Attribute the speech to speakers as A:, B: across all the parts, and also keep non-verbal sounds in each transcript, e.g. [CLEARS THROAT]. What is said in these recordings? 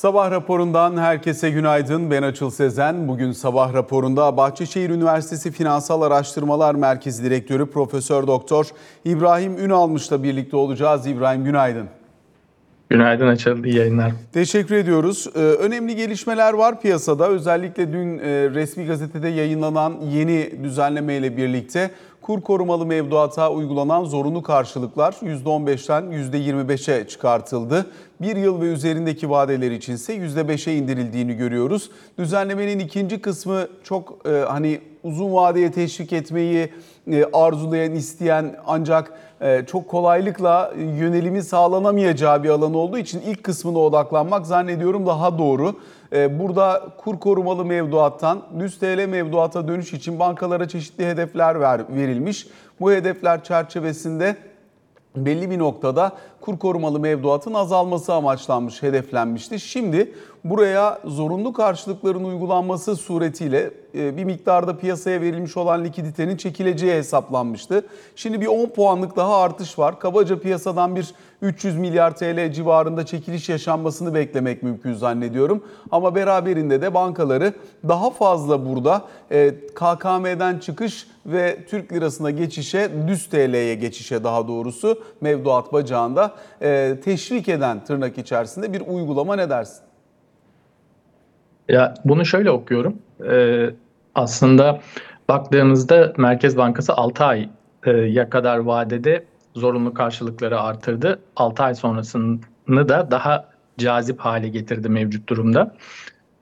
A: Sabah raporundan herkese günaydın. Ben Açıl Sezen. Bugün sabah raporunda Bahçeşehir Üniversitesi Finansal Araştırmalar Merkezi Direktörü Profesör Doktor İbrahim Ünalmış'la birlikte olacağız. İbrahim günaydın.
B: Günaydın Açıl, iyi yayınlar.
A: Teşekkür ediyoruz. Ee, önemli gelişmeler var piyasada. Özellikle dün e, resmi gazetede yayınlanan yeni düzenleme ile birlikte kur korumalı mevduata uygulanan zorunlu karşılıklar %15'ten %25'e çıkartıldı. Bir yıl ve üzerindeki vadeler içinse %5'e indirildiğini görüyoruz. Düzenlemenin ikinci kısmı çok e, hani uzun vadeye teşvik etmeyi e, arzulayan, isteyen ancak e, çok kolaylıkla yönelimi sağlanamayacağı bir alan olduğu için ilk kısmına odaklanmak zannediyorum daha doğru. E, burada kur korumalı mevduattan düz TL mevduata dönüş için bankalara çeşitli hedefler ver, verilmiş. Bu hedefler çerçevesinde belli bir noktada kur korumalı mevduatın azalması amaçlanmış, hedeflenmişti. Şimdi buraya zorunlu karşılıkların uygulanması suretiyle e, bir miktarda piyasaya verilmiş olan likiditenin çekileceği hesaplanmıştı. Şimdi bir 10 puanlık daha artış var. Kabaca piyasadan bir 300 milyar TL civarında çekiliş yaşanmasını beklemek mümkün zannediyorum. Ama beraberinde de bankaları daha fazla burada e, KKM'den çıkış ve Türk lirasına geçişe, düz TL'ye geçişe daha doğrusu mevduat bacağında e, teşvik eden tırnak içerisinde bir uygulama ne dersin?
B: Ya bunu şöyle okuyorum. Ee, aslında baktığımızda Merkez Bankası 6 aya kadar vadede zorunlu karşılıkları artırdı. 6 ay sonrasını da daha cazip hale getirdi mevcut durumda.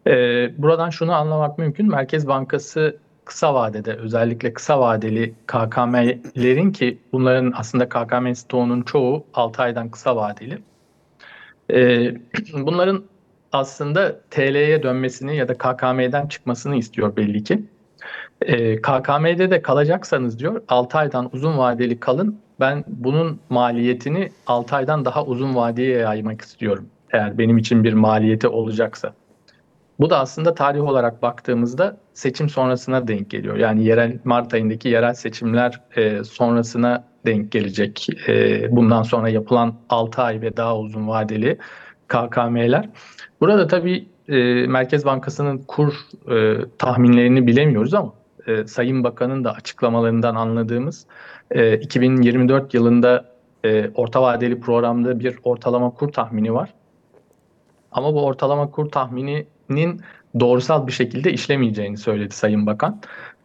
B: Ee, buradan şunu anlamak mümkün. Merkez Bankası kısa vadede özellikle kısa vadeli KKM'lerin ki bunların aslında KKM stoğunun çoğu 6 aydan kısa vadeli. Ee, [CLEARS THROAT] bunların aslında TL'ye dönmesini ya da KKM'den çıkmasını istiyor belli ki. Ee, KKM'de de kalacaksanız diyor 6 aydan uzun vadeli kalın. Ben bunun maliyetini 6 aydan daha uzun vadeye yaymak istiyorum. Eğer benim için bir maliyeti olacaksa. Bu da aslında tarih olarak baktığımızda seçim sonrasına denk geliyor. Yani yerel Mart ayındaki yerel seçimler e, sonrasına denk gelecek. E, bundan sonra yapılan 6 ay ve daha uzun vadeli KKM'ler. Burada tabii e, Merkez Bankası'nın kur e, tahminlerini bilemiyoruz ama e, Sayın Bakan'ın da açıklamalarından anladığımız e, 2024 yılında e, orta vadeli programda bir ortalama kur tahmini var. Ama bu ortalama kur tahmininin doğrusal bir şekilde işlemeyeceğini söyledi Sayın Bakan.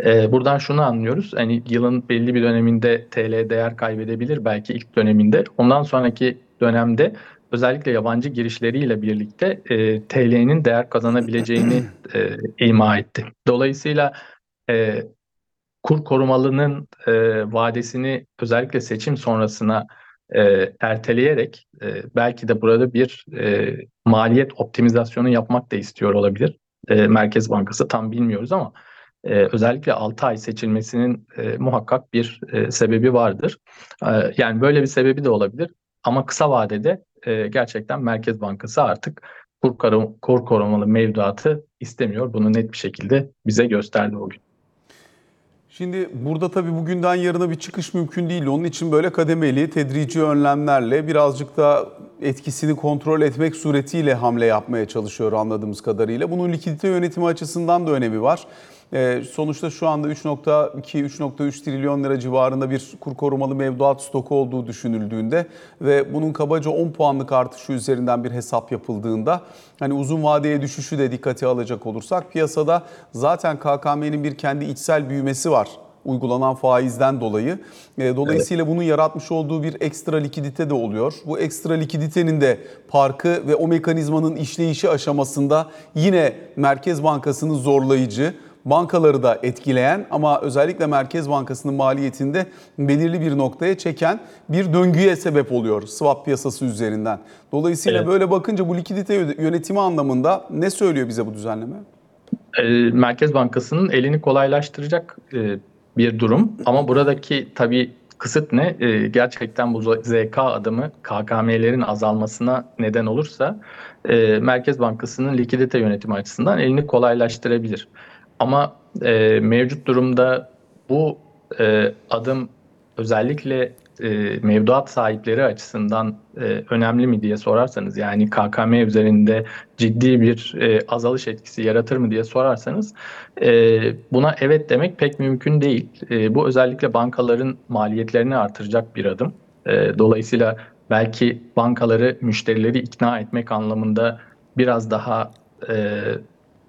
B: Ee, buradan şunu anlıyoruz. Hani yılın belli bir döneminde TL değer kaybedebilir belki ilk döneminde. Ondan sonraki dönemde özellikle yabancı girişleriyle birlikte e, TL'nin değer kazanabileceğini e, ima etti. Dolayısıyla e, kur korumalının e, vadesini özellikle seçim sonrasına e, erteleyerek e, belki de burada bir e, maliyet optimizasyonu yapmak da istiyor olabilir. E, Merkez Bankası tam bilmiyoruz ama e, özellikle 6 ay seçilmesinin e, muhakkak bir e, sebebi vardır. E, yani böyle bir sebebi de olabilir ama kısa vadede e, gerçekten Merkez Bankası artık kur, korumalı mevduatı istemiyor. Bunu net bir şekilde bize gösterdi bugün.
A: Şimdi burada tabii bugünden yarına bir çıkış mümkün değil. Onun için böyle kademeli, tedrici önlemlerle birazcık da etkisini kontrol etmek suretiyle hamle yapmaya çalışıyor anladığımız kadarıyla. Bunun likidite yönetimi açısından da önemi var. Ee, sonuçta şu anda 3.2-3.3 trilyon lira civarında bir kur korumalı mevduat stoku olduğu düşünüldüğünde ve bunun kabaca 10 puanlık artışı üzerinden bir hesap yapıldığında hani uzun vadeye düşüşü de dikkate alacak olursak piyasada zaten KKM'nin bir kendi içsel büyümesi var uygulanan faizden dolayı. E, dolayısıyla evet. bunun yaratmış olduğu bir ekstra likidite de oluyor. Bu ekstra likiditenin de parkı ve o mekanizmanın işleyişi aşamasında yine Merkez Bankası'nın zorlayıcı, bankaları da etkileyen ama özellikle Merkez Bankası'nın maliyetinde belirli bir noktaya çeken bir döngüye sebep oluyor swap piyasası üzerinden. Dolayısıyla evet. böyle bakınca bu likidite yönetimi anlamında ne söylüyor bize bu düzenleme?
B: Merkez Bankası'nın elini kolaylaştıracak bir durum ama buradaki tabii kısıt ne? Gerçekten bu ZK adımı KKM'lerin azalmasına neden olursa Merkez Bankası'nın likidite yönetimi açısından elini kolaylaştırabilir. Ama e, mevcut durumda bu e, adım özellikle e, mevduat sahipleri açısından e, önemli mi diye sorarsanız yani KKM üzerinde ciddi bir e, azalış etkisi yaratır mı diye sorarsanız e, buna evet demek pek mümkün değil. E, bu özellikle bankaların maliyetlerini artıracak bir adım. E, dolayısıyla belki bankaları müşterileri ikna etmek anlamında biraz daha e,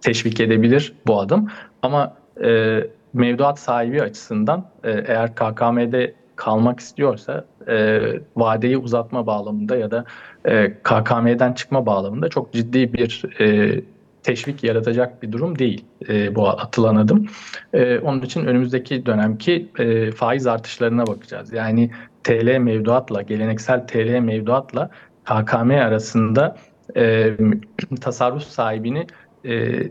B: teşvik edebilir bu adım. Ama e, mevduat sahibi açısından e, eğer KKM'de kalmak istiyorsa e, vadeyi uzatma bağlamında ya da e, KKM'den çıkma bağlamında çok ciddi bir e, teşvik yaratacak bir durum değil e, bu atılan adım. E, onun için önümüzdeki dönemki e, faiz artışlarına bakacağız. Yani TL mevduatla, geleneksel TL mevduatla KKM arasında e, tasarruf sahibini e,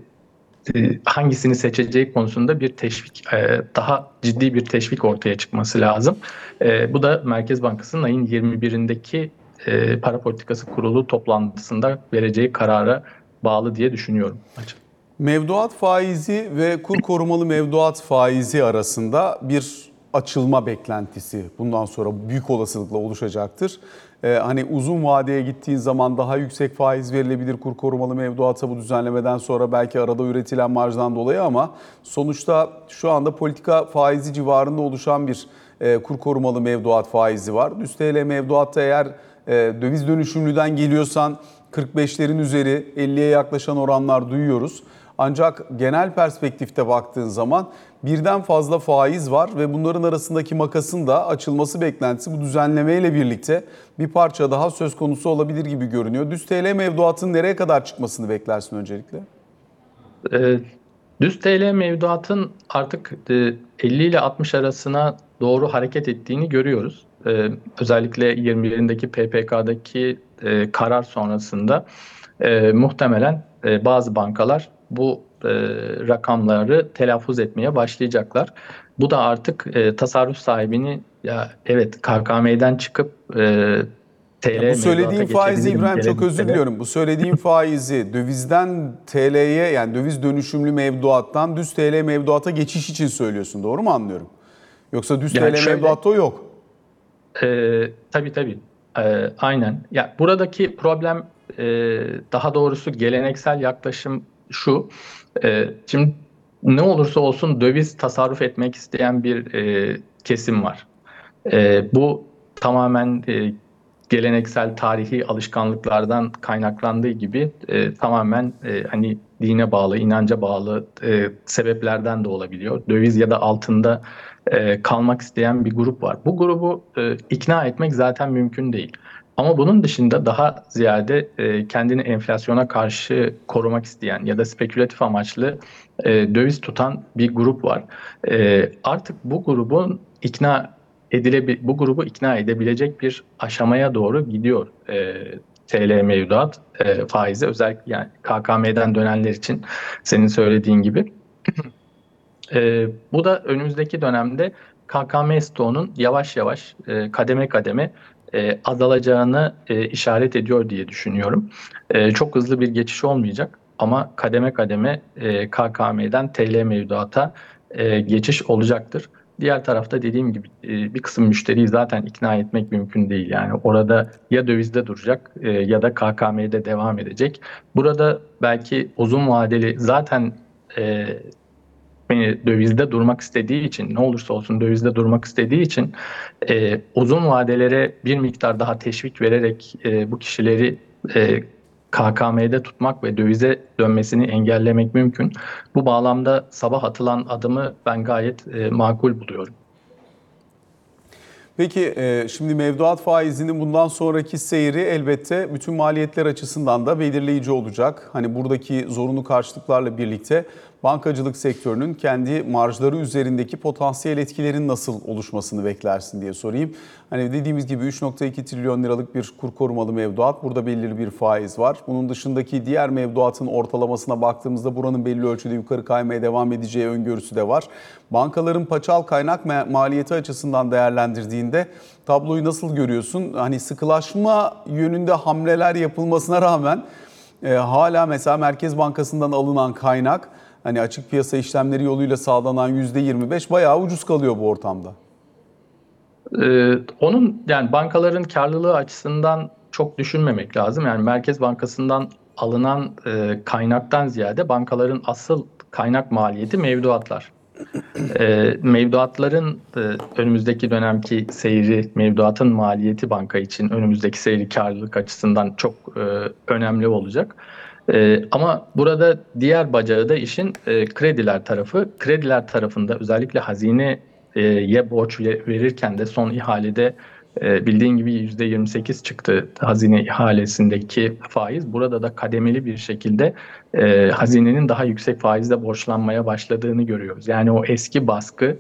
B: e, hangisini seçeceği konusunda bir teşvik, e, daha ciddi bir teşvik ortaya çıkması lazım. E, bu da Merkez Bankası'nın ayın 21'indeki e, para politikası kurulu toplantısında vereceği karara bağlı diye düşünüyorum.
A: Mevduat faizi ve kur korumalı mevduat faizi arasında bir açılma beklentisi bundan sonra büyük olasılıkla oluşacaktır. Ee, hani uzun vadeye gittiğin zaman daha yüksek faiz verilebilir kur korumalı mevduata bu düzenlemeden sonra belki arada üretilen marjdan dolayı ama sonuçta şu anda politika faizi civarında oluşan bir e, kur korumalı mevduat faizi var. Düz TL mevduatta eğer e, döviz dönüşümlüden geliyorsan 45'lerin üzeri 50'ye yaklaşan oranlar duyuyoruz. Ancak genel perspektifte baktığın zaman birden fazla faiz var ve bunların arasındaki makasın da açılması beklentisi bu düzenlemeyle birlikte bir parça daha söz konusu olabilir gibi görünüyor. Düz TL mevduatın nereye kadar çıkmasını beklersin öncelikle?
B: E, düz TL mevduatın artık e, 50 ile 60 arasına doğru hareket ettiğini görüyoruz. E, özellikle 21'indeki PPK'daki e, karar sonrasında e, muhtemelen e, bazı bankalar bu e, rakamları telaffuz etmeye başlayacaklar. Bu da artık e, tasarruf sahibini ya evet KKM'den çıkıp e, TL
A: Ya bu söylediğin
B: mevduata
A: faizi İbrahim çok özür diliyorum. Bu söylediğin [LAUGHS] faizi dövizden TL'ye yani döviz dönüşümlü mevduattan düz TL mevduata geçiş için söylüyorsun. Doğru mu anlıyorum? Yoksa düz
B: Yani
A: TL
B: şöyle-
A: mevduatta o yok.
B: Ee, tabii tabii. Ee, aynen. Ya buradaki problem e, daha doğrusu geleneksel yaklaşım şu. E, şimdi ne olursa olsun döviz tasarruf etmek isteyen bir e, kesim var. E, bu tamamen e, geleneksel tarihi alışkanlıklardan kaynaklandığı gibi e, tamamen e, hani dine bağlı, inanca bağlı e, sebeplerden de olabiliyor. Döviz ya da altında e, kalmak isteyen bir grup var. Bu grubu e, ikna etmek zaten mümkün değil. Ama bunun dışında daha ziyade e, kendini enflasyona karşı korumak isteyen ya da spekülatif amaçlı e, döviz tutan bir grup var. E, artık bu grubun ikna edilebi bu grubu ikna edebilecek bir aşamaya doğru gidiyor e, TL mevduat e, faizi özellikle yani KKM'den dönenler için senin söylediğin gibi. E, bu da önümüzdeki dönemde KKM stoğunun yavaş yavaş e, kademe kademe e, azalacağını e, işaret ediyor diye düşünüyorum. E, çok hızlı bir geçiş olmayacak ama kademe kademe e, KKM'den TL mevduata geçiş olacaktır. Diğer tarafta dediğim gibi bir kısım müşteriyi zaten ikna etmek mümkün değil. Yani orada ya dövizde duracak ya da KKM'de devam edecek. Burada belki uzun vadeli zaten beni dövizde durmak istediği için ne olursa olsun dövizde durmak istediği için e, uzun vadelere bir miktar daha teşvik vererek e, bu kişileri e, KKM'de tutmak ve dövize dönmesini engellemek mümkün. Bu bağlamda sabah atılan adımı ben gayet e, makul buluyorum.
A: Peki e, şimdi mevduat faizinin bundan sonraki seyri elbette bütün maliyetler açısından da belirleyici olacak. Hani buradaki zorunlu karşılıklarla birlikte bankacılık sektörünün kendi marjları üzerindeki potansiyel etkilerin nasıl oluşmasını beklersin diye sorayım. Hani dediğimiz gibi 3.2 trilyon liralık bir kur korumalı mevduat. Burada belirli bir faiz var. Bunun dışındaki diğer mevduatın ortalamasına baktığımızda buranın belli ölçüde yukarı kaymaya devam edeceği öngörüsü de var. Bankaların paçal kaynak ma- maliyeti açısından değerlendirdiğinde tabloyu nasıl görüyorsun? Hani sıkılaşma yönünde hamleler yapılmasına rağmen e, hala mesela Merkez Bankası'ndan alınan kaynak hani açık piyasa işlemleri yoluyla sağlanan %25 bayağı ucuz kalıyor bu ortamda.
B: Ee, onun yani bankaların karlılığı açısından çok düşünmemek lazım. Yani Merkez Bankası'ndan alınan e, kaynaktan ziyade bankaların asıl kaynak maliyeti mevduatlar. E, mevduatların e, önümüzdeki dönemki seyri, mevduatın maliyeti banka için önümüzdeki seyri karlılık açısından çok e, önemli olacak. E, ama burada diğer bacağı da işin e, krediler tarafı. Krediler tarafında özellikle hazineye borç verirken de son ihalede e, bildiğin gibi %28 çıktı hazine ihalesindeki faiz. Burada da kademeli bir şekilde e, hazinenin daha yüksek faizle borçlanmaya başladığını görüyoruz. Yani o eski baskı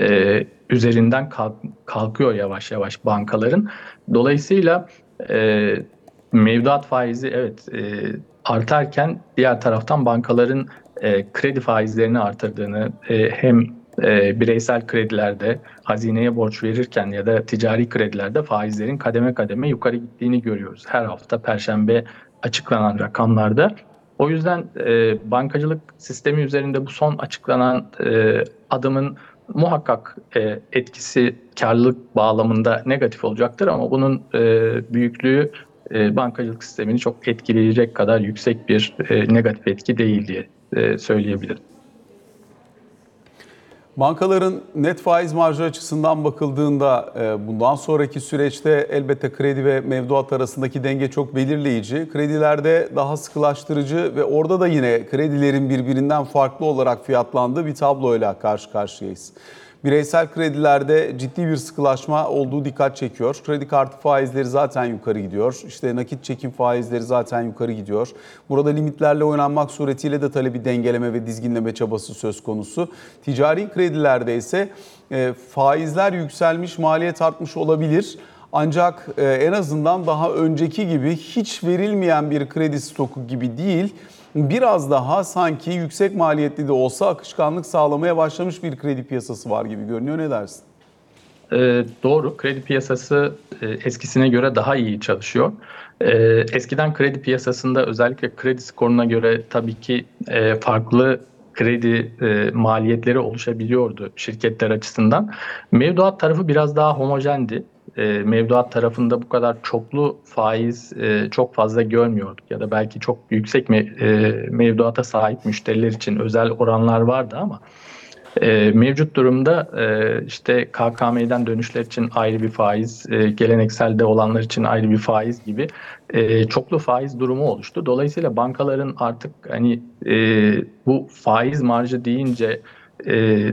B: e, üzerinden kalk, kalkıyor yavaş yavaş bankaların. Dolayısıyla e, mevduat faizi evet e, artarken diğer taraftan bankaların e, kredi faizlerini artırdığını e, hem e, bireysel kredilerde hazineye borç verirken ya da ticari kredilerde faizlerin kademe kademe yukarı gittiğini görüyoruz. Her hafta perşembe açıklanan rakamlarda. O yüzden e, bankacılık sistemi üzerinde bu son açıklanan e, adımın muhakkak e, etkisi karlılık bağlamında negatif olacaktır ama bunun e, büyüklüğü e, bankacılık sistemini çok etkileyecek kadar yüksek bir e, negatif etki değil diye e, söyleyebilirim.
A: Bankaların net faiz marjı açısından bakıldığında e, bundan sonraki süreçte elbette kredi ve mevduat arasındaki denge çok belirleyici. Kredilerde daha sıkılaştırıcı ve orada da yine kredilerin birbirinden farklı olarak fiyatlandığı bir tabloyla karşı karşıyayız. Bireysel kredilerde ciddi bir sıkılaşma olduğu dikkat çekiyor. Kredi kartı faizleri zaten yukarı gidiyor. İşte nakit çekim faizleri zaten yukarı gidiyor. Burada limitlerle oynanmak suretiyle de talebi dengeleme ve dizginleme çabası söz konusu. Ticari kredilerde ise e, faizler yükselmiş, maliyet artmış olabilir. Ancak e, en azından daha önceki gibi hiç verilmeyen bir kredi stoku gibi değil biraz daha sanki yüksek maliyetli de olsa akışkanlık sağlamaya başlamış bir kredi piyasası var gibi görünüyor. Ne dersin?
B: E, doğru. Kredi piyasası e, eskisine göre daha iyi çalışıyor. E, eskiden kredi piyasasında özellikle kredi skoruna göre tabii ki e, farklı kredi e, maliyetleri oluşabiliyordu şirketler açısından. Mevduat tarafı biraz daha homojendi e, mevduat tarafında bu kadar çoklu faiz e, çok fazla görmüyorduk ya da belki çok yüksek me, e, mevduata sahip müşteriler için özel oranlar vardı ama e, mevcut durumda e, işte KKM'den dönüşler için ayrı bir faiz, e, gelenekselde olanlar için ayrı bir faiz gibi e, çoklu faiz durumu oluştu. Dolayısıyla bankaların artık hani e, bu faiz marjı deyince e,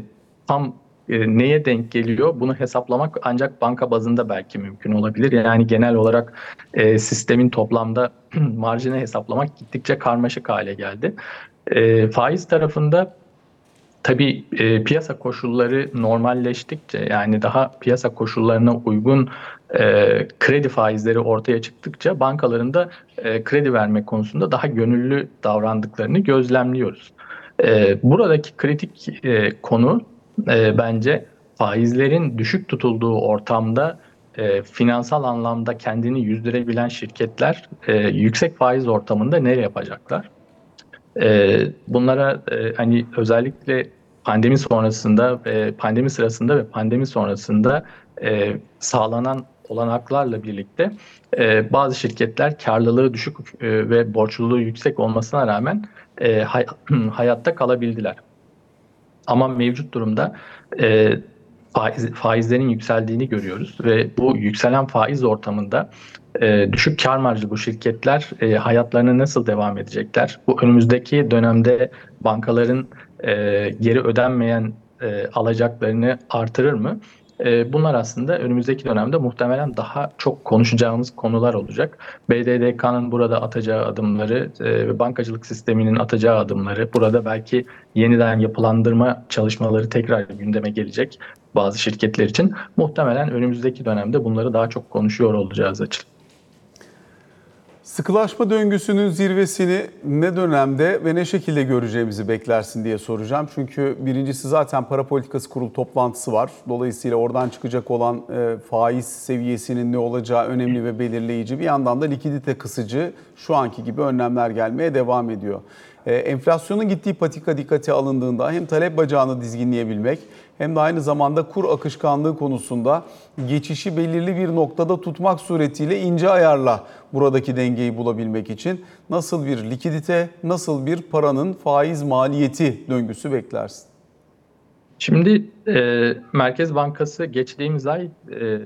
B: tam e, neye denk geliyor bunu hesaplamak ancak banka bazında belki mümkün olabilir. Yani genel olarak e, sistemin toplamda [CLEARS THROAT] marjını hesaplamak gittikçe karmaşık hale geldi. E, faiz tarafında tabii e, piyasa koşulları normalleştikçe yani daha piyasa koşullarına uygun e, kredi faizleri ortaya çıktıkça bankaların da e, kredi verme konusunda daha gönüllü davrandıklarını gözlemliyoruz. E, buradaki kritik e, konu e, bence faizlerin düşük tutulduğu ortamda e, finansal anlamda kendini yüzdürebilen şirketler e, yüksek faiz ortamında ne yapacaklar? E, bunlara e, hani özellikle pandemi sonrasında, e, pandemi sırasında ve pandemi sonrasında e, sağlanan olanaklarla birlikte e, bazı şirketler karlılığı düşük e, ve borçluluğu yüksek olmasına rağmen e, hay [CLEARS THROAT] hayatta kalabildiler. Ama mevcut durumda e, faiz, faizlerin yükseldiğini görüyoruz ve bu yükselen faiz ortamında e, düşük kar marjlı bu şirketler e, hayatlarına nasıl devam edecekler? Bu önümüzdeki dönemde bankaların e, geri ödenmeyen e, alacaklarını artırır mı? Ee, bunlar aslında önümüzdeki dönemde muhtemelen daha çok konuşacağımız konular olacak. BDDK'nın burada atacağı adımları e, bankacılık sisteminin atacağı adımları, burada belki yeniden yapılandırma çalışmaları tekrar gündeme gelecek bazı şirketler için. Muhtemelen önümüzdeki dönemde bunları daha çok konuşuyor olacağız açık.
A: Sıkılaşma döngüsünün zirvesini ne dönemde ve ne şekilde göreceğimizi beklersin diye soracağım. Çünkü birincisi zaten para politikası kurulu toplantısı var. Dolayısıyla oradan çıkacak olan e, faiz seviyesinin ne olacağı önemli ve belirleyici. Bir yandan da likidite kısıcı şu anki gibi önlemler gelmeye devam ediyor. E, enflasyonun gittiği patika dikkate alındığında hem talep bacağını dizginleyebilmek hem de aynı zamanda kur akışkanlığı konusunda geçişi belirli bir noktada tutmak suretiyle ince ayarla buradaki dengeyi bulabilmek için nasıl bir likidite, nasıl bir paranın faiz maliyeti döngüsü beklersin?
B: Şimdi e, Merkez Bankası geçtiğimiz ay e,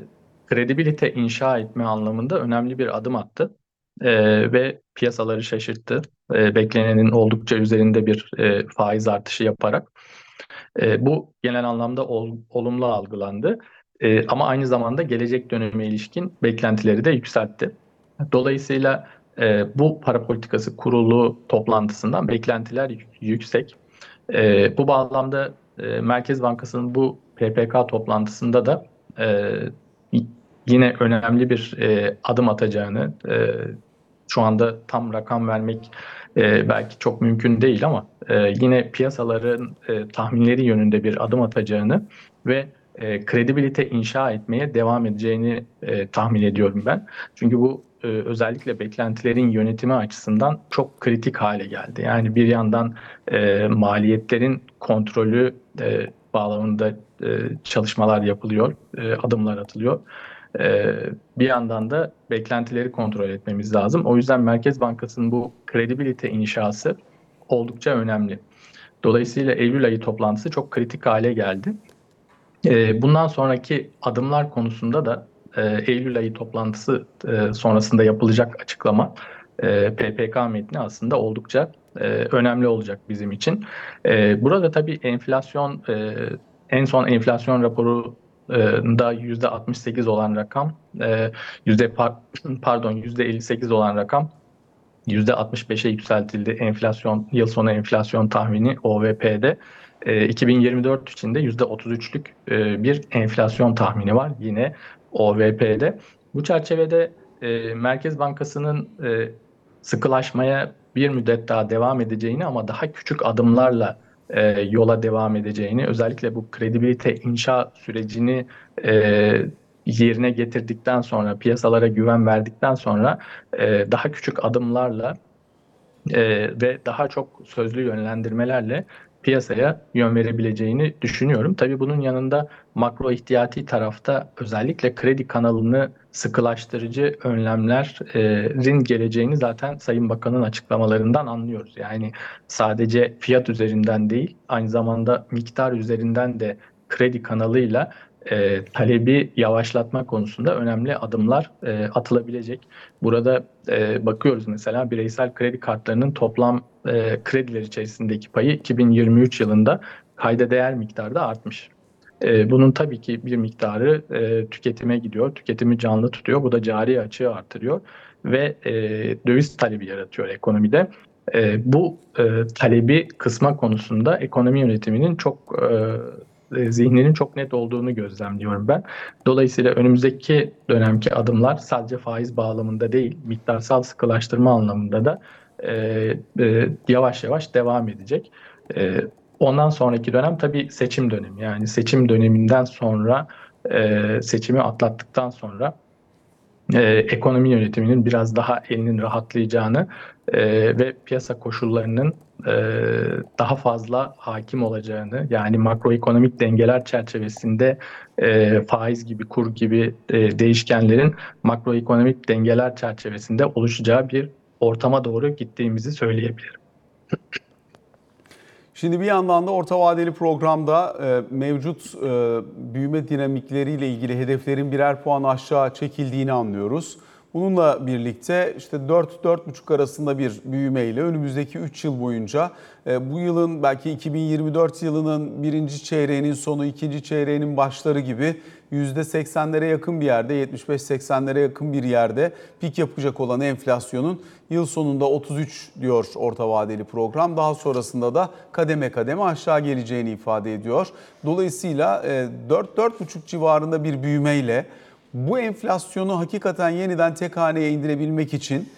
B: kredibilite inşa etme anlamında önemli bir adım attı e, ve piyasaları şaşırttı. E, beklenenin oldukça üzerinde bir e, faiz artışı yaparak. E, bu genel anlamda ol, olumlu algılandı. E, ama aynı zamanda gelecek döneme ilişkin beklentileri de yükseltti. Dolayısıyla e, bu para politikası kurulu toplantısından beklentiler yüksek. E, bu bağlamda e, Merkez Bankası'nın bu PPK toplantısında da e, yine önemli bir e, adım atacağını, e, şu anda tam rakam vermek e, belki çok mümkün değil ama e, yine piyasaların e, tahminleri yönünde bir adım atacağını ve e, kredibilite inşa etmeye devam edeceğini e, tahmin ediyorum ben. Çünkü bu e, özellikle beklentilerin yönetimi açısından çok kritik hale geldi. Yani bir yandan e, maliyetlerin kontrolü e, bağlamında e, çalışmalar yapılıyor, e, adımlar atılıyor. E, bir yandan da beklentileri kontrol etmemiz lazım. O yüzden Merkez Bankası'nın bu kredibilite inşası oldukça önemli. Dolayısıyla Eylül ayı toplantısı çok kritik hale geldi. E, bundan sonraki adımlar konusunda da e, Eylül ayı toplantısı e, sonrasında yapılacak açıklama e, PPK metni aslında oldukça e, önemli olacak bizim için. E, burada tabii enflasyon e, en son enflasyon raporu da yüzde 68 olan rakam, yüzde pardon yüzde 58 olan rakam yüzde 65'e yükseltildi enflasyon yıl sonu enflasyon tahmini OVP'de. 2024 için de yüzde 33'lük bir enflasyon tahmini var yine OVP'de. Bu çerçevede Merkez Bankası'nın sıkılaşmaya bir müddet daha devam edeceğini ama daha küçük adımlarla e, yola devam edeceğini, özellikle bu kredibilite inşa sürecini e, yerine getirdikten sonra, piyasalara güven verdikten sonra e, daha küçük adımlarla e, ve daha çok sözlü yönlendirmelerle piyasaya yön verebileceğini düşünüyorum. Tabii bunun yanında makro ihtiyati tarafta özellikle kredi kanalını sıkılaştırıcı önlemlerin geleceğini zaten Sayın Bakan'ın açıklamalarından anlıyoruz. Yani sadece fiyat üzerinden değil, aynı zamanda miktar üzerinden de kredi kanalıyla e, talebi yavaşlatma konusunda önemli adımlar e, atılabilecek. Burada e, bakıyoruz mesela bireysel kredi kartlarının toplam e, krediler içerisindeki payı 2023 yılında kayda değer miktarda artmış. E, bunun tabii ki bir miktarı e, tüketime gidiyor, tüketimi canlı tutuyor. Bu da cari açığı artırıyor ve e, döviz talebi yaratıyor ekonomide. E, bu e, talebi kısma konusunda ekonomi yönetiminin çok e, e, zihninin çok net olduğunu gözlemliyorum ben. Dolayısıyla önümüzdeki dönemki adımlar sadece faiz bağlamında değil, miktarsal sıkılaştırma anlamında da e, e, yavaş yavaş devam edecek. E, ondan sonraki dönem tabii seçim dönemi. Yani seçim döneminden sonra e, seçimi atlattıktan sonra e, ekonomi yönetiminin biraz daha elinin rahatlayacağını e, ve piyasa koşullarının e, daha fazla hakim olacağını yani makroekonomik dengeler çerçevesinde e, faiz gibi kur gibi e, değişkenlerin makroekonomik dengeler çerçevesinde oluşacağı bir ortama doğru gittiğimizi söyleyebilirim.
A: Şimdi bir yandan da orta vadeli programda e, mevcut e, büyüme dinamikleriyle ilgili hedeflerin birer puan aşağı çekildiğini anlıyoruz. Bununla birlikte işte 4-4,5 arasında bir büyümeyle önümüzdeki 3 yıl boyunca e, bu yılın belki 2024 yılının birinci çeyreğinin sonu, ikinci çeyreğinin başları gibi %80'lere yakın bir yerde, 75-80'lere yakın bir yerde pik yapacak olan enflasyonun yıl sonunda 33 diyor orta vadeli program. Daha sonrasında da kademe kademe aşağı geleceğini ifade ediyor. Dolayısıyla 4-4,5 civarında bir büyümeyle bu enflasyonu hakikaten yeniden tek haneye indirebilmek için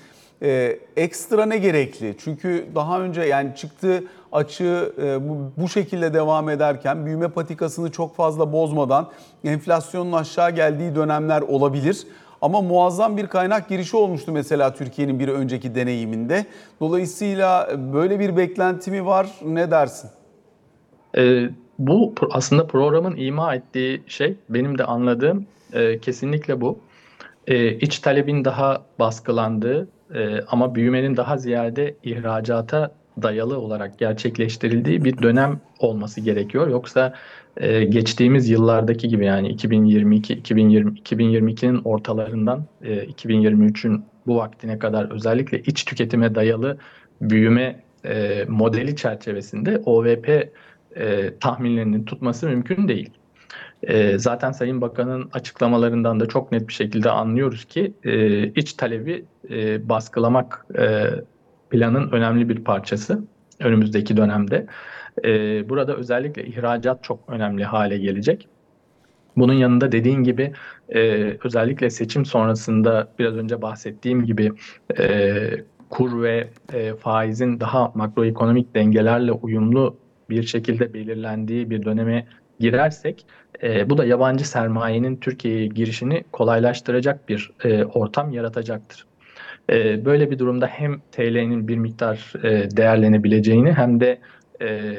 A: e, ekstra ne gerekli? Çünkü daha önce yani çıktı açığı e, bu, bu şekilde devam ederken büyüme patikasını çok fazla bozmadan enflasyonun aşağı geldiği dönemler olabilir. Ama muazzam bir kaynak girişi olmuştu mesela Türkiye'nin bir önceki deneyiminde. Dolayısıyla böyle bir beklenti mi var? Ne dersin?
B: Ee, bu aslında programın ima ettiği şey benim de anladığım e, kesinlikle bu. E, iç talebin daha baskılandığı e, ama büyümenin daha ziyade ihracata dayalı olarak gerçekleştirildiği bir dönem olması gerekiyor. Yoksa e, geçtiğimiz yıllardaki gibi yani 2022 2020 2022'nin ortalarından e, 2023'ün bu vaktine kadar özellikle iç tüketime dayalı büyüme e, modeli çerçevesinde OVP e, tahminlerinin tutması mümkün değil. E, zaten Sayın Bakan'ın açıklamalarından da çok net bir şekilde anlıyoruz ki e, iç talebi e, baskılamak e, planın önemli bir parçası önümüzdeki dönemde. E, burada özellikle ihracat çok önemli hale gelecek. Bunun yanında dediğin gibi e, özellikle seçim sonrasında biraz önce bahsettiğim gibi e, kur ve e, faizin daha makroekonomik dengelerle uyumlu bir şekilde belirlendiği bir döneme girersek e, bu da yabancı sermayenin Türkiye'ye girişini kolaylaştıracak bir e, ortam yaratacaktır. E, böyle bir durumda hem TL'nin bir miktar e, değerlenebileceğini hem de e,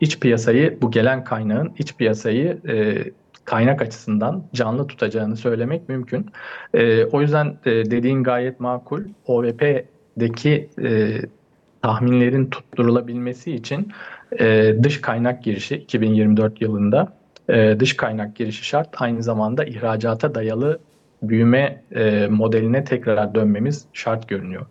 B: iç piyasayı bu gelen kaynağın iç piyasayı e, kaynak açısından canlı tutacağını söylemek mümkün. E, o yüzden e, dediğin gayet makul. OVP'deki e, tahminlerin tutturulabilmesi için e, dış kaynak girişi 2024 yılında e, dış kaynak girişi şart. Aynı zamanda ihracata dayalı büyüme e, modeline tekrar dönmemiz şart görünüyor.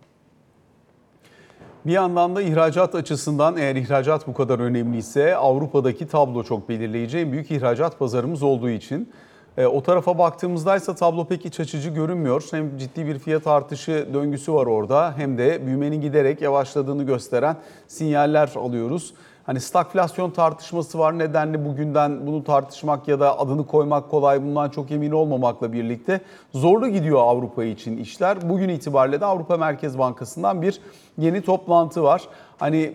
A: Bir yandan da ihracat açısından eğer ihracat bu kadar önemliyse Avrupa'daki tablo çok belirleyici. En büyük ihracat pazarımız olduğu için. E, o tarafa baktığımızda ise tablo pek iç açıcı görünmüyor. Hem ciddi bir fiyat artışı döngüsü var orada hem de büyümenin giderek yavaşladığını gösteren sinyaller alıyoruz. Hani stagflasyon tartışması var. Nedenli bugünden bunu tartışmak ya da adını koymak kolay bundan çok emin olmamakla birlikte zorlu gidiyor Avrupa için işler. Bugün itibariyle de Avrupa Merkez Bankası'ndan bir yeni toplantı var. Hani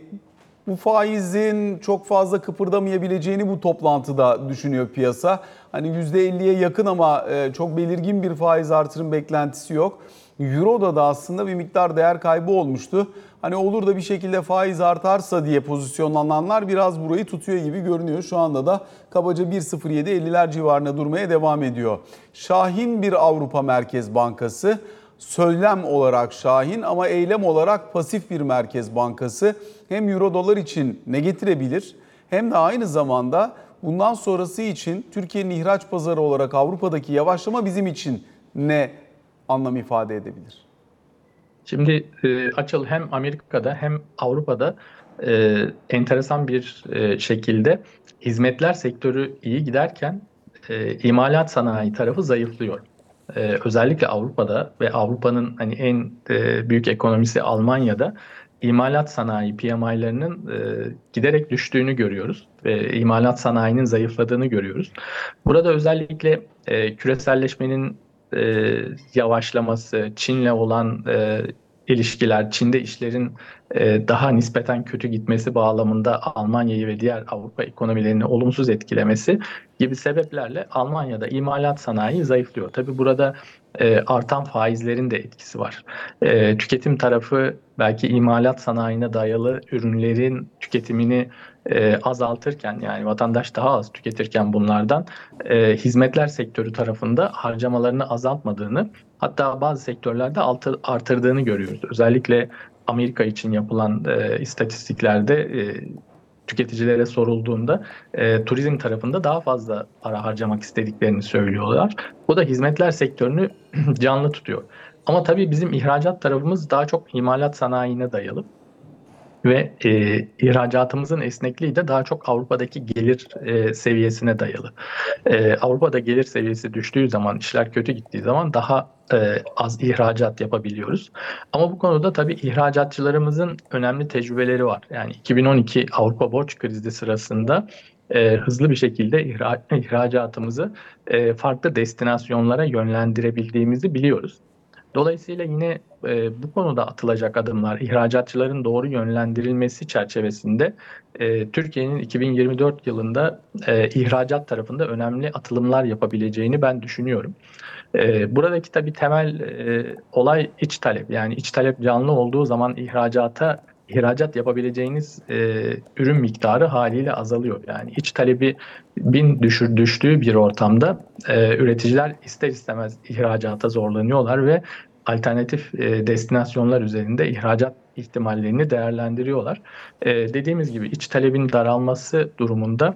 A: bu faizin çok fazla kıpırdamayabileceğini bu toplantıda düşünüyor piyasa. Hani %50'ye yakın ama e, çok belirgin bir faiz artırım beklentisi yok. Euro'da da aslında bir miktar değer kaybı olmuştu. Hani olur da bir şekilde faiz artarsa diye pozisyonlananlar biraz burayı tutuyor gibi görünüyor. Şu anda da kabaca 1.07 50'ler civarında durmaya devam ediyor. Şahin bir Avrupa Merkez Bankası söylem olarak şahin ama eylem olarak pasif bir merkez bankası hem euro dolar için ne getirebilir hem de aynı zamanda bundan sonrası için Türkiye'nin ihraç pazarı olarak Avrupa'daki yavaşlama bizim için ne anlam ifade edebilir?
B: Şimdi e, Açıl hem Amerika'da hem Avrupa'da e, enteresan bir e, şekilde hizmetler sektörü iyi giderken e, imalat sanayi tarafı zayıflıyor. E, özellikle Avrupa'da ve Avrupa'nın hani en e, büyük ekonomisi Almanya'da imalat sanayi PMI'lerinin e, giderek düştüğünü görüyoruz ve imalat sanayinin zayıfladığını görüyoruz. Burada özellikle e, küreselleşmenin e, yavaşlaması, Çin'le olan e, ilişkiler, Çin'de işlerin e, daha nispeten kötü gitmesi bağlamında Almanya'yı ve diğer Avrupa ekonomilerini olumsuz etkilemesi gibi sebeplerle Almanya'da imalat sanayi zayıflıyor. Tabi burada e, artan faizlerin de etkisi var. E, tüketim tarafı belki imalat sanayine dayalı ürünlerin tüketimini e, azaltırken yani vatandaş daha az tüketirken bunlardan e, hizmetler sektörü tarafında harcamalarını azaltmadığını hatta bazı sektörlerde artırdığını görüyoruz. Özellikle Amerika için yapılan e, istatistiklerde e, tüketicilere sorulduğunda e, turizm tarafında daha fazla para harcamak istediklerini söylüyorlar. Bu da hizmetler sektörünü [CLEARS THROAT] canlı tutuyor. Ama tabii bizim ihracat tarafımız daha çok imalat sanayine dayalı ve e, ihracatımızın esnekliği de daha çok Avrupa'daki gelir e, seviyesine dayalı. E, Avrupa'da gelir seviyesi düştüğü zaman, işler kötü gittiği zaman daha e, az ihracat yapabiliyoruz. Ama bu konuda tabii ihracatçılarımızın önemli tecrübeleri var. Yani 2012 Avrupa borç krizi sırasında e, hızlı bir şekilde ihra, ihracatımızı e, farklı destinasyonlara yönlendirebildiğimizi biliyoruz. Dolayısıyla yine e, bu konuda atılacak adımlar, ihracatçıların doğru yönlendirilmesi çerçevesinde e, Türkiye'nin 2024 yılında e, ihracat tarafında önemli atılımlar yapabileceğini ben düşünüyorum. E, buradaki tabii temel e, olay iç talep. Yani iç talep canlı olduğu zaman ihracata ihracat yapabileceğiniz e, ürün miktarı haliyle azalıyor. Yani iç talebi bin düşür düştüğü bir ortamda e, üreticiler ister istemez ihracata zorlanıyorlar ve alternatif e, destinasyonlar üzerinde ihracat ihtimallerini değerlendiriyorlar. E, dediğimiz gibi iç talebin daralması durumunda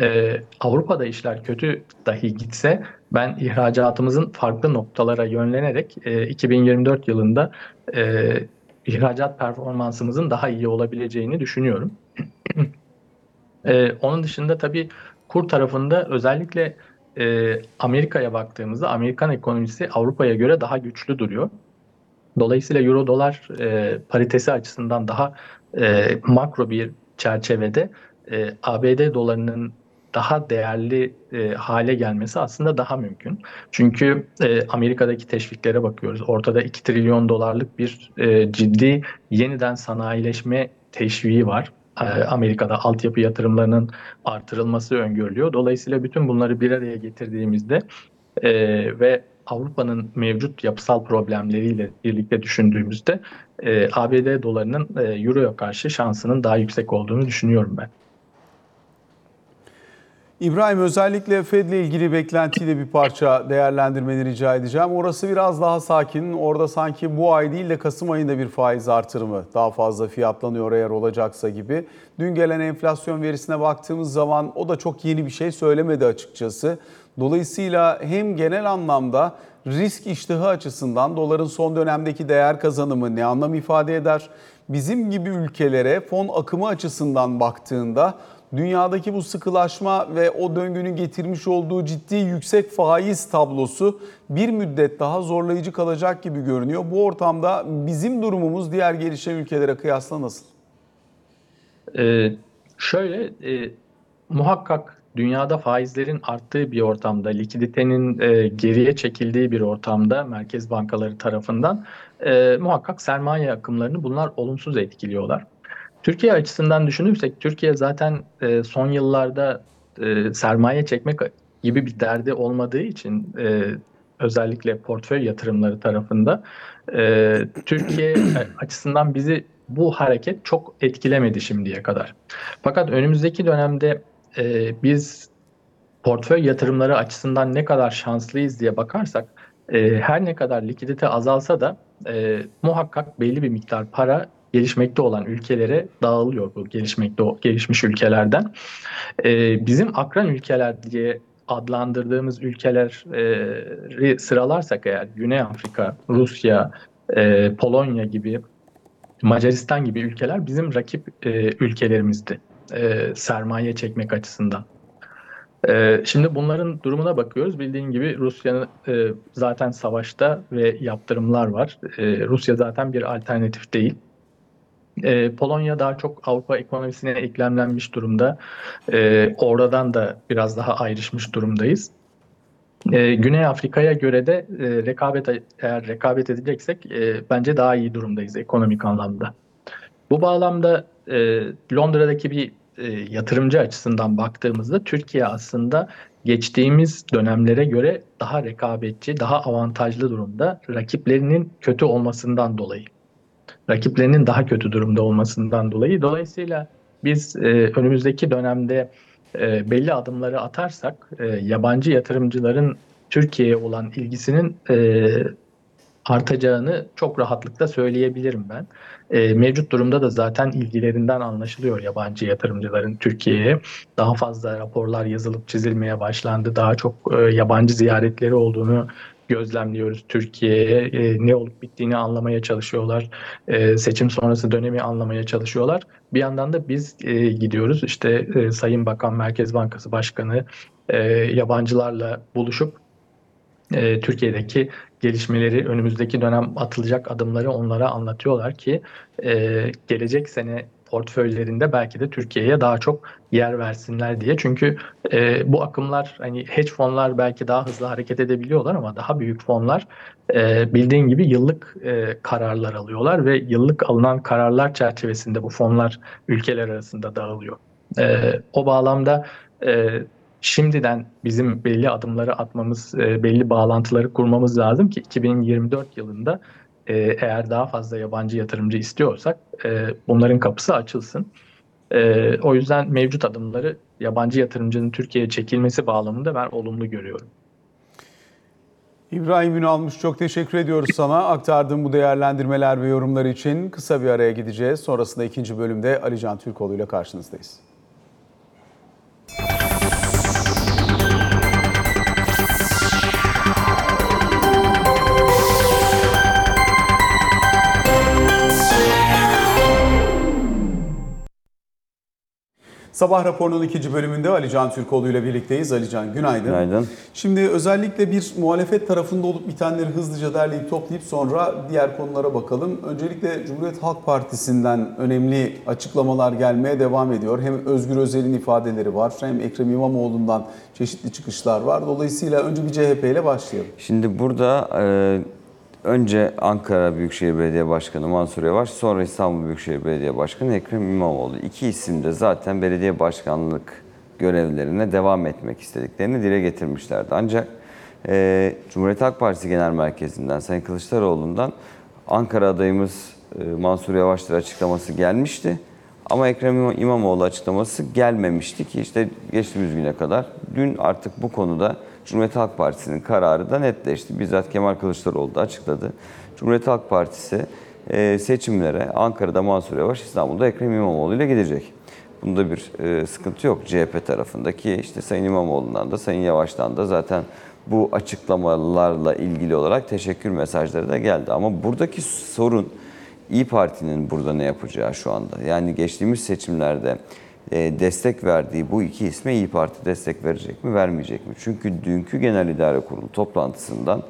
B: e, Avrupa'da işler kötü dahi gitse ben ihracatımızın farklı noktalara yönlenerek e, 2024 yılında e, ihracat performansımızın daha iyi olabileceğini düşünüyorum. [CLEARS THROAT] ee, onun dışında tabii kur tarafında özellikle e, Amerika'ya baktığımızda Amerikan ekonomisi Avrupa'ya göre daha güçlü duruyor. Dolayısıyla euro dolar e, paritesi açısından daha e, makro bir çerçevede e, ABD dolarının daha değerli e, hale gelmesi aslında daha mümkün. Çünkü e, Amerika'daki teşviklere bakıyoruz. Ortada 2 trilyon dolarlık bir e, ciddi yeniden sanayileşme teşviği var. E, Amerika'da altyapı yatırımlarının artırılması öngörülüyor. Dolayısıyla bütün bunları bir araya getirdiğimizde e, ve Avrupa'nın mevcut yapısal problemleriyle birlikte düşündüğümüzde e, ABD dolarının e, Euro'ya karşı şansının daha yüksek olduğunu düşünüyorum ben.
A: İbrahim özellikle Fed ile ilgili beklentiyi de bir parça değerlendirmeni rica edeceğim. Orası biraz daha sakin. Orada sanki bu ay değil de Kasım ayında bir faiz artırımı daha fazla fiyatlanıyor eğer olacaksa gibi. Dün gelen enflasyon verisine baktığımız zaman o da çok yeni bir şey söylemedi açıkçası. Dolayısıyla hem genel anlamda risk iştahı açısından doların son dönemdeki değer kazanımı ne anlam ifade eder? Bizim gibi ülkelere fon akımı açısından baktığında dünyadaki bu sıkılaşma ve o döngünün getirmiş olduğu ciddi yüksek faiz tablosu bir müddet daha zorlayıcı kalacak gibi görünüyor. Bu ortamda bizim durumumuz diğer gelişen ülkelere kıyasla nasıl?
B: Ee, şöyle e, muhakkak dünyada faizlerin arttığı bir ortamda, likiditenin e, geriye çekildiği bir ortamda merkez bankaları tarafından e, muhakkak sermaye akımlarını bunlar olumsuz etkiliyorlar. Türkiye açısından düşünürsek Türkiye zaten e, son yıllarda e, sermaye çekmek gibi bir derdi olmadığı için e, özellikle portföy yatırımları tarafında e, Türkiye [CLEARS THROAT] açısından bizi bu hareket çok etkilemedi şimdiye kadar. Fakat önümüzdeki dönemde e, biz portföy yatırımları açısından ne kadar şanslıyız diye bakarsak e, her ne kadar likidite azalsa da e, muhakkak belli bir miktar para gelişmekte olan ülkelere dağılıyor bu gelişmekte gelişmiş ülkelerden. E, bizim akran ülkeler diye adlandırdığımız ülkeleri sıralarsak eğer Güney Afrika, Rusya, e, Polonya gibi Macaristan gibi ülkeler bizim rakip e, ülkelerimizdi e, sermaye çekmek açısından. E, şimdi bunların durumuna bakıyoruz. Bildiğin gibi Rusya e, zaten savaşta ve yaptırımlar var. E, Rusya zaten bir alternatif değil. E, Polonya daha çok Avrupa ekonomisine eklemlenmiş durumda. E, oradan da biraz daha ayrışmış durumdayız. E, Güney Afrika'ya göre de e, rekabet eğer rekabet edeceksek e, bence daha iyi durumdayız ekonomik anlamda. Bu bağlamda e, Londra'daki bir e, yatırımcı açısından baktığımızda Türkiye aslında geçtiğimiz dönemlere göre daha rekabetçi, daha avantajlı durumda rakiplerinin kötü olmasından dolayı rakiplerinin daha kötü durumda olmasından dolayı. Dolayısıyla biz e, önümüzdeki dönemde e, belli adımları atarsak e, yabancı yatırımcıların Türkiye'ye olan ilgisinin e, artacağını çok rahatlıkla söyleyebilirim ben. E, mevcut durumda da zaten ilgilerinden anlaşılıyor yabancı yatırımcıların Türkiye'ye. Daha fazla raporlar yazılıp çizilmeye başlandı. Daha çok e, yabancı ziyaretleri olduğunu gözlemliyoruz Türkiye'ye. E, ne olup bittiğini anlamaya çalışıyorlar. E, seçim sonrası dönemi anlamaya çalışıyorlar. Bir yandan da biz e, gidiyoruz. İşte e, Sayın Bakan, Merkez Bankası Başkanı e, yabancılarla buluşup e, Türkiye'deki gelişmeleri, önümüzdeki dönem atılacak adımları onlara anlatıyorlar ki e, gelecek sene portföylerinde belki de Türkiye'ye daha çok yer versinler diye. Çünkü e, bu akımlar hani hedge fonlar belki daha hızlı hareket edebiliyorlar ama daha büyük fonlar e, bildiğin gibi yıllık e, kararlar alıyorlar ve yıllık alınan kararlar çerçevesinde bu fonlar ülkeler arasında dağılıyor. E, o bağlamda e, şimdiden bizim belli adımları atmamız, e, belli bağlantıları kurmamız lazım ki 2024 yılında e, eğer daha fazla yabancı yatırımcı istiyorsak e, bunların kapısı açılsın. E, o yüzden mevcut adımları yabancı yatırımcının Türkiye'ye çekilmesi bağlamında ben olumlu görüyorum.
A: İbrahim Ünalmış çok teşekkür ediyoruz sana. Aktardığın bu değerlendirmeler ve yorumlar için kısa bir araya gideceğiz. Sonrasında ikinci bölümde Alican Türkoğlu ile karşınızdayız. Sabah raporunun ikinci bölümünde Ali Can Türkoğlu ile birlikteyiz. Ali Can günaydın.
C: Günaydın.
A: Şimdi özellikle bir muhalefet tarafında olup bitenleri hızlıca derleyip toplayıp sonra diğer konulara bakalım. Öncelikle Cumhuriyet Halk Partisi'nden önemli açıklamalar gelmeye devam ediyor. Hem Özgür Özel'in ifadeleri var hem Ekrem İmamoğlu'ndan çeşitli çıkışlar var. Dolayısıyla önce bir CHP ile başlayalım.
C: Şimdi burada e, önce Ankara Büyükşehir Belediye Başkanı Mansur Yavaş, sonra İstanbul Büyükşehir Belediye Başkanı Ekrem İmamoğlu. İki isim de zaten belediye başkanlık görevlerine devam etmek istediklerini dile getirmişlerdi. Ancak e, Cumhuriyet Halk Partisi Genel Merkezi'nden, Sayın Kılıçdaroğlu'ndan Ankara adayımız e, Mansur Yavaş'tır açıklaması gelmişti. Ama Ekrem İmamoğlu açıklaması gelmemişti ki işte geçtiğimiz güne kadar. Dün artık bu konuda Cumhuriyet Halk Partisi'nin kararı da netleşti. Bizzat Kemal Kılıçdaroğlu da açıkladı. Cumhuriyet Halk Partisi e, seçimlere Ankara'da Mansur Yavaş, İstanbul'da Ekrem İmamoğlu ile gidecek. Bunda bir e, sıkıntı yok CHP tarafındaki işte Sayın İmamoğlu'ndan da Sayın Yavaş'tan da zaten bu açıklamalarla ilgili olarak teşekkür mesajları da geldi. Ama buradaki sorun İyi Parti'nin burada ne yapacağı şu anda. Yani geçtiğimiz seçimlerde destek verdiği bu iki isme İyi Parti destek verecek mi, vermeyecek mi? Çünkü dünkü Genel İdare Kurulu toplantısından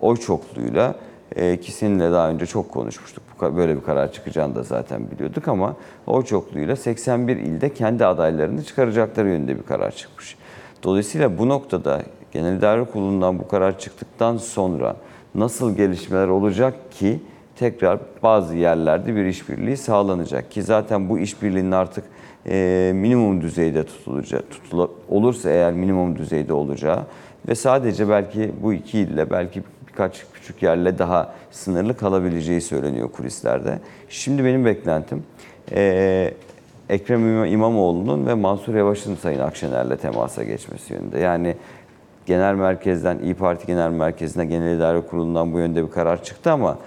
C: oy çokluğuyla e, ki daha önce çok konuşmuştuk. Böyle bir karar çıkacağını da zaten biliyorduk ama oy çokluğuyla 81 ilde kendi adaylarını çıkaracakları yönünde bir karar çıkmış. Dolayısıyla bu noktada Genel İdare Kurulu'ndan bu karar çıktıktan sonra nasıl gelişmeler olacak ki tekrar bazı yerlerde bir işbirliği sağlanacak ki zaten bu işbirliğinin artık e, minimum düzeyde tutulacak tutula, olursa eğer minimum düzeyde olacağı ve sadece belki bu iki ille belki birkaç küçük yerle daha sınırlı kalabileceği söyleniyor kulislerde. Şimdi benim beklentim e, Ekrem İmam- İmamoğlu'nun ve Mansur Yavaş'ın Sayın Akşener'le temasa geçmesi yönünde. Yani genel merkezden, İyi Parti Genel Merkezi'ne, Genel İdare Kurulu'ndan bu yönde bir karar çıktı ama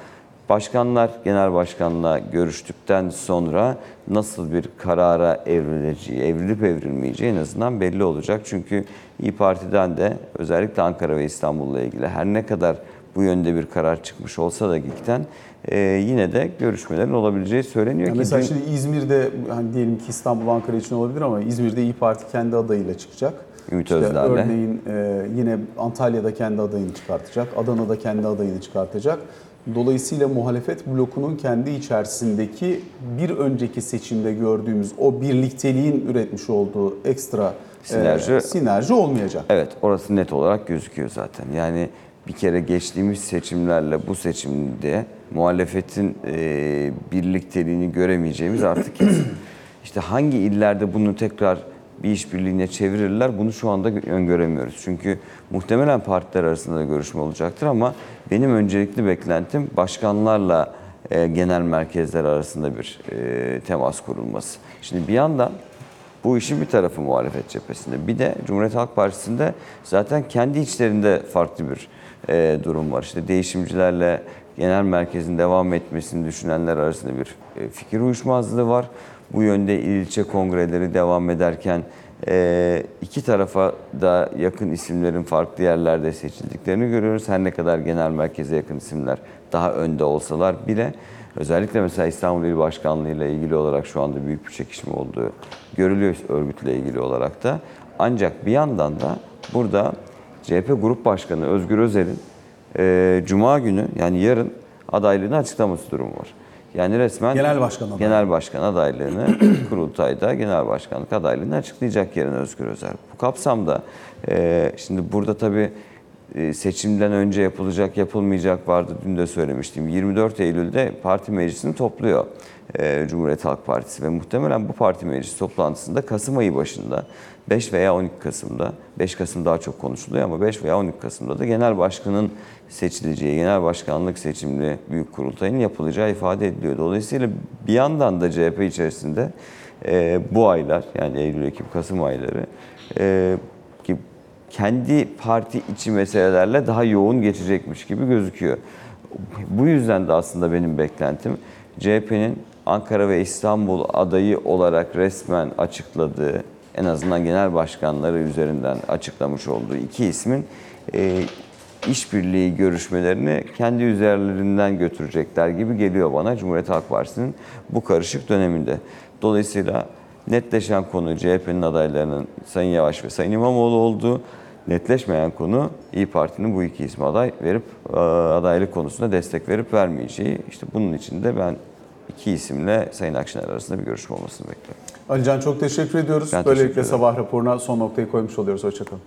C: başkanlar genel başkanla görüştükten sonra nasıl bir karara evrileceği, evrilip evrilmeyeceği en azından belli olacak. Çünkü İyi Parti'den de özellikle Ankara ve İstanbul'la ilgili her ne kadar bu yönde bir karar çıkmış olsa da GİK'ten e, yine de görüşmelerin olabileceği söyleniyor
A: Yani
C: ki
A: mesela
C: dün-
A: şimdi İzmir'de hani diyelim ki İstanbul, Ankara için olabilir ama İzmir'de İyi Parti kendi adayıyla çıkacak.
C: Ümit
A: İşte. Örneğin e, yine Antalya'da kendi adayını çıkartacak, Adana'da kendi adayını çıkartacak. Dolayısıyla muhalefet blokunun kendi içerisindeki bir önceki seçimde gördüğümüz o birlikteliğin üretmiş olduğu ekstra e,
C: Sinerji-
A: sinerji olmayacak.
C: Evet orası net olarak gözüküyor zaten. Yani bir kere geçtiğimiz seçimlerle bu seçimde muhalefetin e, birlikteliğini göremeyeceğimiz artık kesin. İşte hangi illerde bunu tekrar bir işbirliğine çevirirler bunu şu anda öngöremiyoruz. Çünkü muhtemelen partiler arasında da görüşme olacaktır ama benim öncelikli beklentim başkanlarla e, genel merkezler arasında bir e, temas kurulması. Şimdi bir yandan bu işin bir tarafı muhalefet cephesinde. Bir de Cumhuriyet Halk Partisi'nde zaten kendi içlerinde farklı bir e, durum var. İşte değişimcilerle genel merkezin devam etmesini düşünenler arasında bir e, fikir uyuşmazlığı var. Bu yönde il ilçe kongreleri devam ederken e, iki tarafa da yakın isimlerin farklı yerlerde seçildiklerini görüyoruz. Her ne kadar genel merkeze yakın isimler daha önde olsalar bile Özellikle mesela İstanbul İl Başkanlığı ile ilgili olarak şu anda büyük bir çekişme olduğu görülüyor örgütle ilgili olarak da. Ancak bir yandan da burada CHP Grup Başkanı Özgür Özel'in e, Cuma günü yani yarın adaylığını açıklaması durumu var. Yani resmen
A: Genel başkan adaylığı.
C: genel başkan adaylığını [CLEARS THROAT] kurultayda genel başkanlık adaylığını açıklayacak yarın Özgür Özel. Bu kapsamda e, şimdi burada tabii e, seçimden önce yapılacak yapılmayacak vardı dün de söylemiştim. 24 Eylül'de parti meclisini topluyor e, Cumhuriyet Halk Partisi ve muhtemelen bu parti meclis toplantısında Kasım ayı başında 5 veya 12 Kasım'da 5 Kasım daha çok konuşuluyor ama 5 veya 12 Kasım'da da genel başkanın seçileceği, genel başkanlık seçimli büyük kurultayın yapılacağı ifade ediliyor. Dolayısıyla bir yandan da CHP içerisinde e, bu aylar yani Eylül, Ekim, Kasım ayları e, ki kendi parti içi meselelerle daha yoğun geçecekmiş gibi gözüküyor. Bu yüzden de aslında benim beklentim CHP'nin Ankara ve İstanbul adayı olarak resmen açıkladığı, en azından genel başkanları üzerinden açıklamış olduğu iki ismin e, işbirliği görüşmelerini kendi üzerlerinden götürecekler gibi geliyor bana Cumhuriyet Halk Partisi'nin bu karışık döneminde. Dolayısıyla netleşen konu CHP'nin adaylarının Sayın Yavaş ve Sayın İmamoğlu olduğu, netleşmeyen konu İyi Parti'nin bu iki ismi aday verip e, adaylık konusunda destek verip vermeyeceği. İşte bunun için de ben iki isimle Sayın Akşener arasında bir görüşme olmasını bekliyorum.
A: Alican çok teşekkür ediyoruz.
C: Ben
A: Böylelikle
C: teşekkür
A: sabah raporuna son noktayı koymuş oluyoruz. Hoşçakalın.